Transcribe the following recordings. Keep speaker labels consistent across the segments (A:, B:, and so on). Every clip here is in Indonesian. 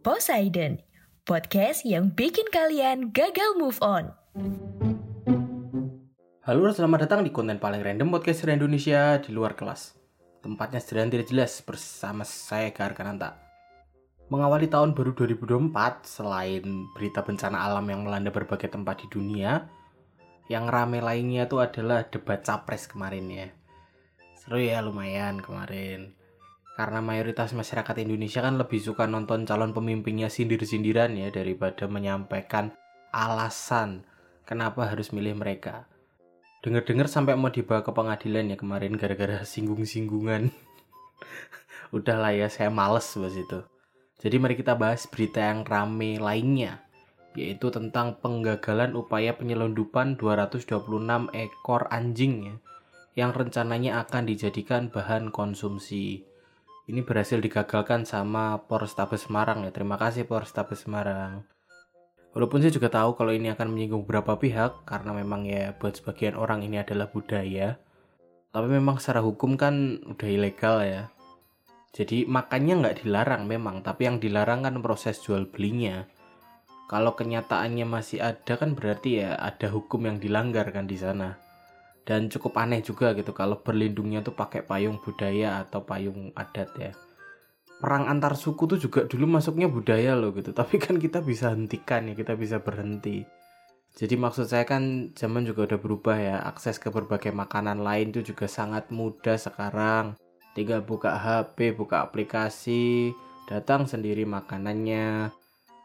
A: Poseidon, podcast yang bikin kalian gagal move on.
B: Halo, selamat datang di konten paling random podcast Indonesia di luar kelas. Tempatnya sederhana tidak jelas bersama saya Gar Kananta. Mengawali tahun baru 2024, selain berita bencana alam yang melanda berbagai tempat di dunia, yang rame lainnya itu adalah debat capres kemarin ya. Seru ya lumayan kemarin. Karena mayoritas masyarakat Indonesia kan lebih suka nonton calon pemimpinnya sindir-sindiran ya daripada menyampaikan alasan kenapa harus milih mereka. Dengar-dengar sampai mau dibawa ke pengadilan ya kemarin gara-gara singgung-singgungan. Udahlah ya, saya males bahas itu. Jadi mari kita bahas berita yang rame lainnya, yaitu tentang penggagalan upaya penyelundupan 226 ekor anjing ya, yang rencananya akan dijadikan bahan konsumsi. Ini berhasil digagalkan sama Polrestabes Semarang ya. Terima kasih Polrestabes Semarang. Walaupun saya juga tahu kalau ini akan menyinggung beberapa pihak karena memang ya buat sebagian orang ini adalah budaya. Tapi memang secara hukum kan udah ilegal ya. Jadi makannya nggak dilarang memang, tapi yang dilarang kan proses jual belinya. Kalau kenyataannya masih ada kan berarti ya ada hukum yang dilanggar kan di sana. Dan cukup aneh juga gitu kalau berlindungnya tuh pakai payung budaya atau payung adat ya. Perang antar suku tuh juga dulu masuknya budaya loh gitu. Tapi kan kita bisa hentikan ya kita bisa berhenti. Jadi maksud saya kan zaman juga udah berubah ya. Akses ke berbagai makanan lain tuh juga sangat mudah sekarang. Tinggal buka HP buka aplikasi datang sendiri makanannya.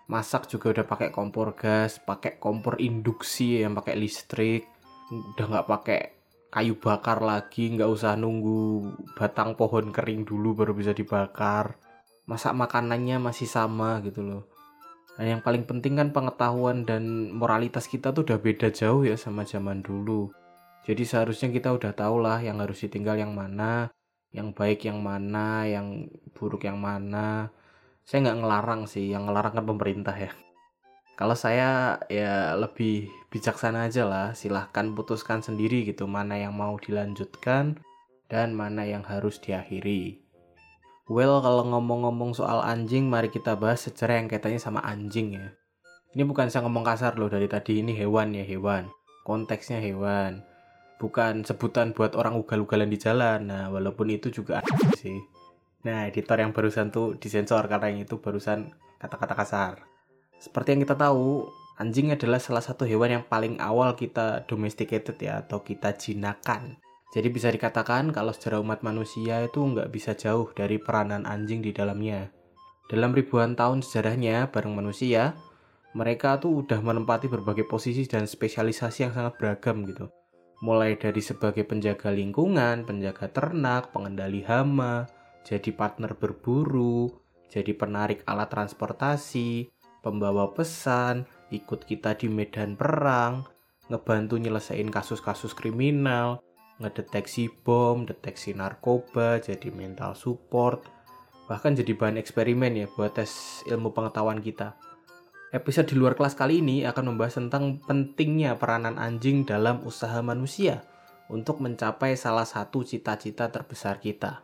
B: Masak juga udah pakai kompor gas pakai kompor induksi yang pakai listrik udah nggak pakai kayu bakar lagi nggak usah nunggu batang pohon kering dulu baru bisa dibakar. Masak makanannya masih sama gitu loh. Dan yang paling penting kan pengetahuan dan moralitas kita tuh udah beda jauh ya sama zaman dulu. Jadi seharusnya kita udah tahu lah yang harus ditinggal yang mana yang baik yang mana yang buruk yang mana. Saya nggak ngelarang sih yang ngelarang kan pemerintah ya kalau saya ya lebih bijaksana aja lah silahkan putuskan sendiri gitu mana yang mau dilanjutkan dan mana yang harus diakhiri Well, kalau ngomong-ngomong soal anjing, mari kita bahas sejarah yang kaitannya sama anjing ya. Ini bukan saya ngomong kasar loh dari tadi, ini hewan ya hewan. Konteksnya hewan. Bukan sebutan buat orang ugal-ugalan di jalan. Nah, walaupun itu juga sih. Nah, editor yang barusan tuh disensor karena yang itu barusan kata-kata kasar. Seperti yang kita tahu, anjing adalah salah satu hewan yang paling awal kita domesticated ya, atau kita jinakan. Jadi bisa dikatakan kalau sejarah umat manusia itu nggak bisa jauh dari peranan anjing di dalamnya. Dalam ribuan tahun sejarahnya bareng manusia, mereka tuh udah menempati berbagai posisi dan spesialisasi yang sangat beragam gitu. Mulai dari sebagai penjaga lingkungan, penjaga ternak, pengendali hama, jadi partner berburu, jadi penarik alat transportasi, pembawa pesan, ikut kita di medan perang, ngebantu nyelesain kasus-kasus kriminal, ngedeteksi bom, deteksi narkoba, jadi mental support, bahkan jadi bahan eksperimen ya buat tes ilmu pengetahuan kita. Episode di luar kelas kali ini akan membahas tentang pentingnya peranan anjing dalam usaha manusia untuk mencapai salah satu cita-cita terbesar kita.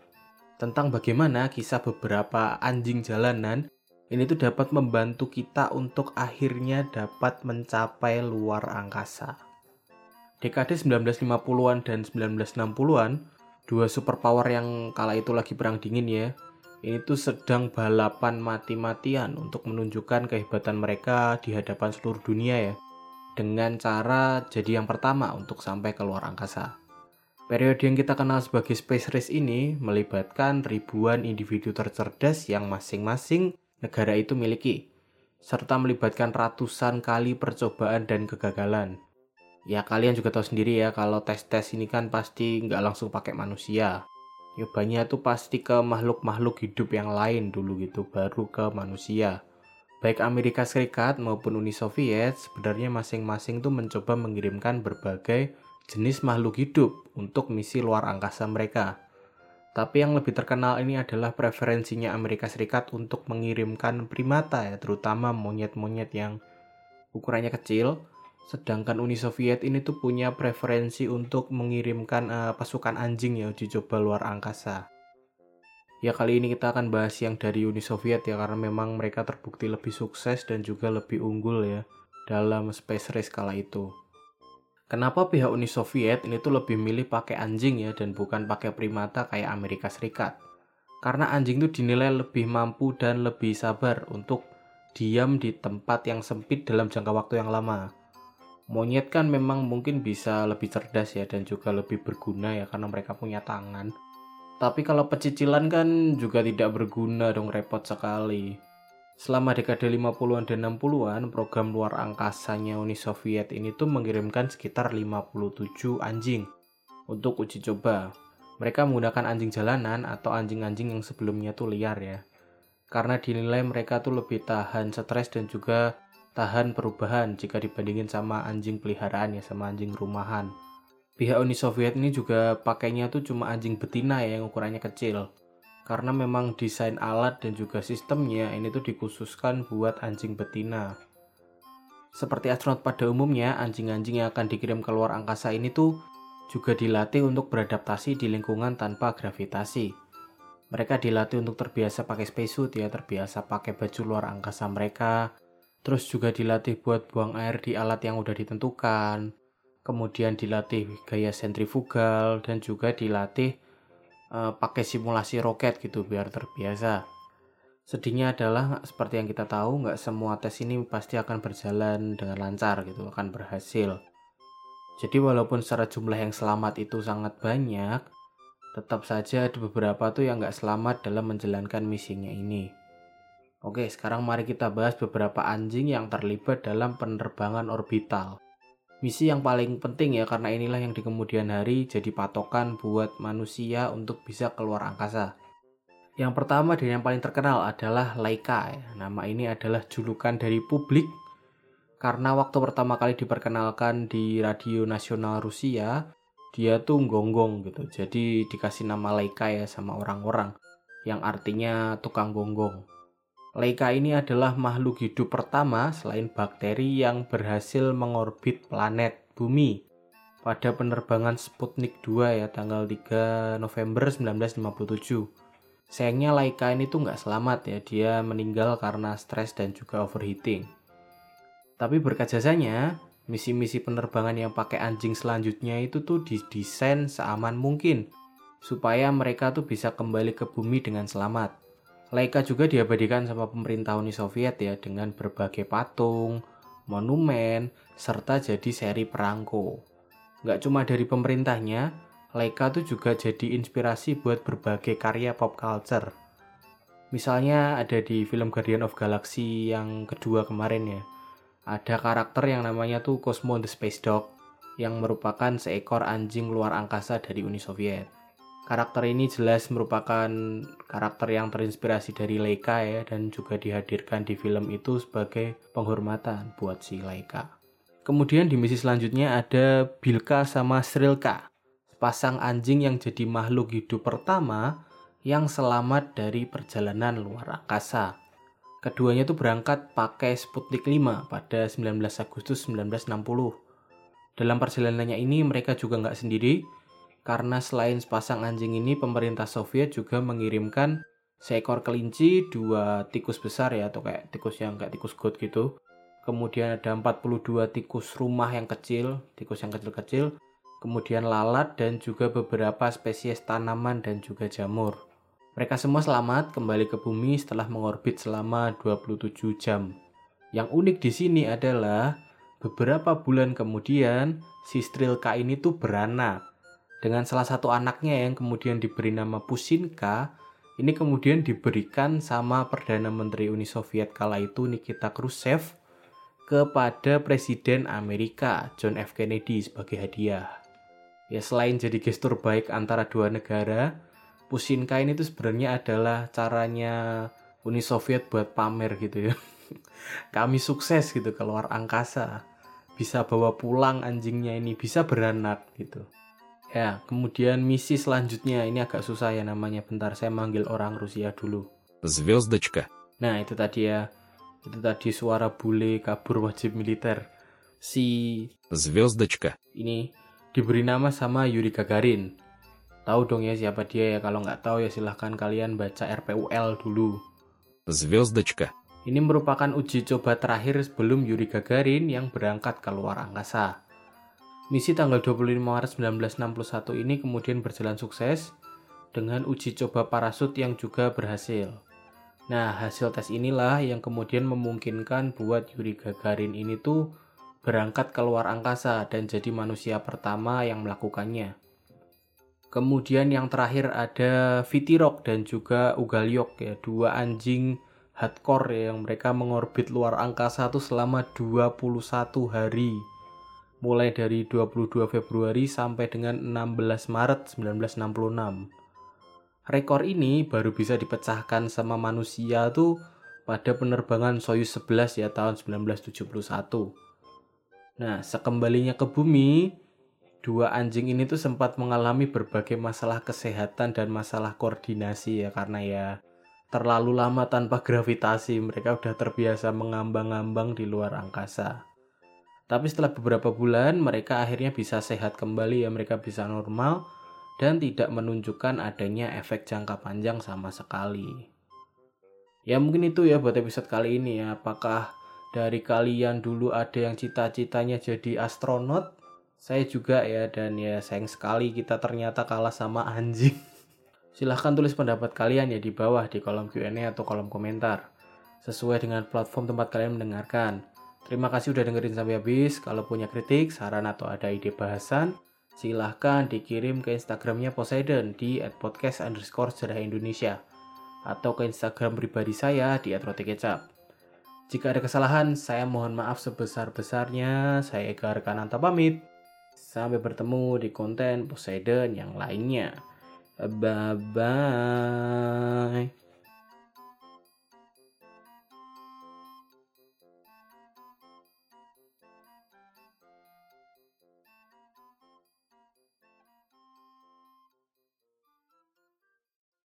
B: Tentang bagaimana kisah beberapa anjing jalanan ini tuh dapat membantu kita untuk akhirnya dapat mencapai luar angkasa dekade 1950-an dan 1960-an, dua superpower yang kala itu lagi perang dingin ya, ini tuh sedang balapan mati-matian untuk menunjukkan kehebatan mereka di hadapan seluruh dunia ya dengan cara jadi yang pertama untuk sampai ke luar angkasa. Periode yang kita kenal sebagai space race ini melibatkan ribuan individu tercerdas yang masing-masing negara itu miliki, serta melibatkan ratusan kali percobaan dan kegagalan. Ya kalian juga tahu sendiri ya kalau tes-tes ini kan pasti nggak langsung pakai manusia. Nyobanya tuh pasti ke makhluk-makhluk hidup yang lain dulu gitu, baru ke manusia. Baik Amerika Serikat maupun Uni Soviet sebenarnya masing-masing tuh mencoba mengirimkan berbagai jenis makhluk hidup untuk misi luar angkasa mereka. Tapi yang lebih terkenal ini adalah preferensinya Amerika Serikat untuk mengirimkan primata ya, terutama monyet-monyet yang ukurannya kecil Sedangkan Uni Soviet ini tuh punya preferensi untuk mengirimkan uh, pasukan anjing ya uji coba luar angkasa. Ya kali ini kita akan bahas yang dari Uni Soviet ya karena memang mereka terbukti lebih sukses dan juga lebih unggul ya dalam space race kala itu. Kenapa pihak Uni Soviet ini tuh lebih milih pakai anjing ya dan bukan pakai primata kayak Amerika Serikat? Karena anjing tuh dinilai lebih mampu dan lebih sabar untuk diam di tempat yang sempit dalam jangka waktu yang lama monyet kan memang mungkin bisa lebih cerdas ya dan juga lebih berguna ya karena mereka punya tangan. Tapi kalau pecicilan kan juga tidak berguna dong repot sekali. Selama dekade 50-an dan 60-an, program luar angkasanya Uni Soviet ini tuh mengirimkan sekitar 57 anjing untuk uji coba. Mereka menggunakan anjing jalanan atau anjing-anjing yang sebelumnya tuh liar ya. Karena dinilai mereka tuh lebih tahan stres dan juga tahan perubahan jika dibandingin sama anjing peliharaan ya sama anjing rumahan. Pihak Uni Soviet ini juga pakainya tuh cuma anjing betina ya yang ukurannya kecil. Karena memang desain alat dan juga sistemnya ini tuh dikhususkan buat anjing betina. Seperti astronot pada umumnya, anjing-anjing yang akan dikirim ke luar angkasa ini tuh juga dilatih untuk beradaptasi di lingkungan tanpa gravitasi. Mereka dilatih untuk terbiasa pakai spacesuit ya, terbiasa pakai baju luar angkasa mereka, terus juga dilatih buat buang air di alat yang udah ditentukan kemudian dilatih gaya sentrifugal dan juga dilatih uh, pakai simulasi roket gitu biar terbiasa. Sedihnya adalah seperti yang kita tahu nggak semua tes ini pasti akan berjalan dengan lancar gitu akan berhasil. Jadi walaupun secara jumlah yang selamat itu sangat banyak tetap saja ada beberapa tuh yang nggak selamat dalam menjalankan misinya ini. Oke, sekarang mari kita bahas beberapa anjing yang terlibat dalam penerbangan orbital. Misi yang paling penting ya karena inilah yang di kemudian hari jadi patokan buat manusia untuk bisa keluar angkasa. Yang pertama dan yang paling terkenal adalah Laika. Ya. Nama ini adalah julukan dari publik karena waktu pertama kali diperkenalkan di radio nasional Rusia, dia tuh gonggong gitu. Jadi dikasih nama Laika ya sama orang-orang yang artinya tukang gonggong. Leica ini adalah makhluk hidup pertama selain bakteri yang berhasil mengorbit planet bumi pada penerbangan Sputnik 2 ya tanggal 3 November 1957. Sayangnya Laika ini tuh nggak selamat ya, dia meninggal karena stres dan juga overheating. Tapi berkat jasanya, misi-misi penerbangan yang pakai anjing selanjutnya itu tuh didesain seaman mungkin supaya mereka tuh bisa kembali ke bumi dengan selamat. Laika juga diabadikan sama pemerintah Uni Soviet ya dengan berbagai patung, monumen, serta jadi seri perangko. Gak cuma dari pemerintahnya, Laika tuh juga jadi inspirasi buat berbagai karya pop culture. Misalnya ada di film Guardian of Galaxy yang kedua kemarin ya. Ada karakter yang namanya tuh Cosmo the Space Dog yang merupakan seekor anjing luar angkasa dari Uni Soviet karakter ini jelas merupakan karakter yang terinspirasi dari Leica ya dan juga dihadirkan di film itu sebagai penghormatan buat si Leica. Kemudian di misi selanjutnya ada Bilka sama Srilka, sepasang anjing yang jadi makhluk hidup pertama yang selamat dari perjalanan luar angkasa. Keduanya itu berangkat pakai Sputnik 5 pada 19 Agustus 1960. Dalam perjalanannya ini mereka juga nggak sendiri, karena selain sepasang anjing ini pemerintah Soviet juga mengirimkan seekor kelinci, dua tikus besar ya atau kayak tikus yang kayak tikus got gitu. Kemudian ada 42 tikus rumah yang kecil, tikus yang kecil-kecil, kemudian lalat dan juga beberapa spesies tanaman dan juga jamur. Mereka semua selamat kembali ke bumi setelah mengorbit selama 27 jam. Yang unik di sini adalah beberapa bulan kemudian si Strilka ini tuh beranak dengan salah satu anaknya yang kemudian diberi nama Pusinka ini kemudian diberikan sama Perdana Menteri Uni Soviet kala itu Nikita Khrushchev kepada Presiden Amerika John F. Kennedy sebagai hadiah. Ya selain jadi gestur baik antara dua negara, Pusinka ini tuh sebenarnya adalah caranya Uni Soviet buat pamer gitu ya. Kami sukses gitu keluar angkasa. Bisa bawa pulang anjingnya ini, bisa beranak gitu. Ya, kemudian misi selanjutnya ini agak susah ya namanya. Bentar saya manggil orang Rusia dulu.
C: Звездочка.
B: Nah, itu tadi ya. Itu tadi suara bule kabur wajib militer. Si
C: Звездочка.
B: ini diberi nama sama Yuri Gagarin. Tahu dong ya siapa dia ya. Kalau nggak tahu ya silahkan kalian baca RPUL dulu.
C: Звездочка.
B: Ini merupakan uji coba terakhir sebelum Yuri Gagarin yang berangkat ke luar angkasa. Misi tanggal 25 Maret 1961 ini kemudian berjalan sukses dengan uji coba parasut yang juga berhasil. Nah, hasil tes inilah yang kemudian memungkinkan buat Yuri Gagarin ini tuh berangkat ke luar angkasa dan jadi manusia pertama yang melakukannya. Kemudian yang terakhir ada Vitirok dan juga Ugalyok ya, dua anjing hardcore ya, yang mereka mengorbit luar angkasa tuh selama 21 hari. Mulai dari 22 Februari sampai dengan 16 Maret 1966. Rekor ini baru bisa dipecahkan sama manusia tuh pada penerbangan Soyuz 11 ya tahun 1971. Nah, sekembalinya ke bumi, dua anjing ini tuh sempat mengalami berbagai masalah kesehatan dan masalah koordinasi ya karena ya terlalu lama tanpa gravitasi mereka udah terbiasa mengambang-ambang di luar angkasa. Tapi setelah beberapa bulan mereka akhirnya bisa sehat kembali ya mereka bisa normal dan tidak menunjukkan adanya efek jangka panjang sama sekali. Ya mungkin itu ya buat episode kali ini ya. Apakah dari kalian dulu ada yang cita-citanya jadi astronot? Saya juga ya dan ya sayang sekali kita ternyata kalah sama anjing. Silahkan tulis pendapat kalian ya di bawah di kolom Q&A atau kolom komentar. Sesuai dengan platform tempat kalian mendengarkan. Terima kasih udah dengerin sampai habis. Kalau punya kritik, saran atau ada ide bahasan, silahkan dikirim ke Instagramnya Poseidon di @podcast underscore Indonesia atau ke Instagram pribadi saya di @rotikecap. Jika ada kesalahan, saya mohon maaf sebesar-besarnya. Saya Eka Rekananta pamit. Sampai bertemu di konten Poseidon yang lainnya. Bye-bye.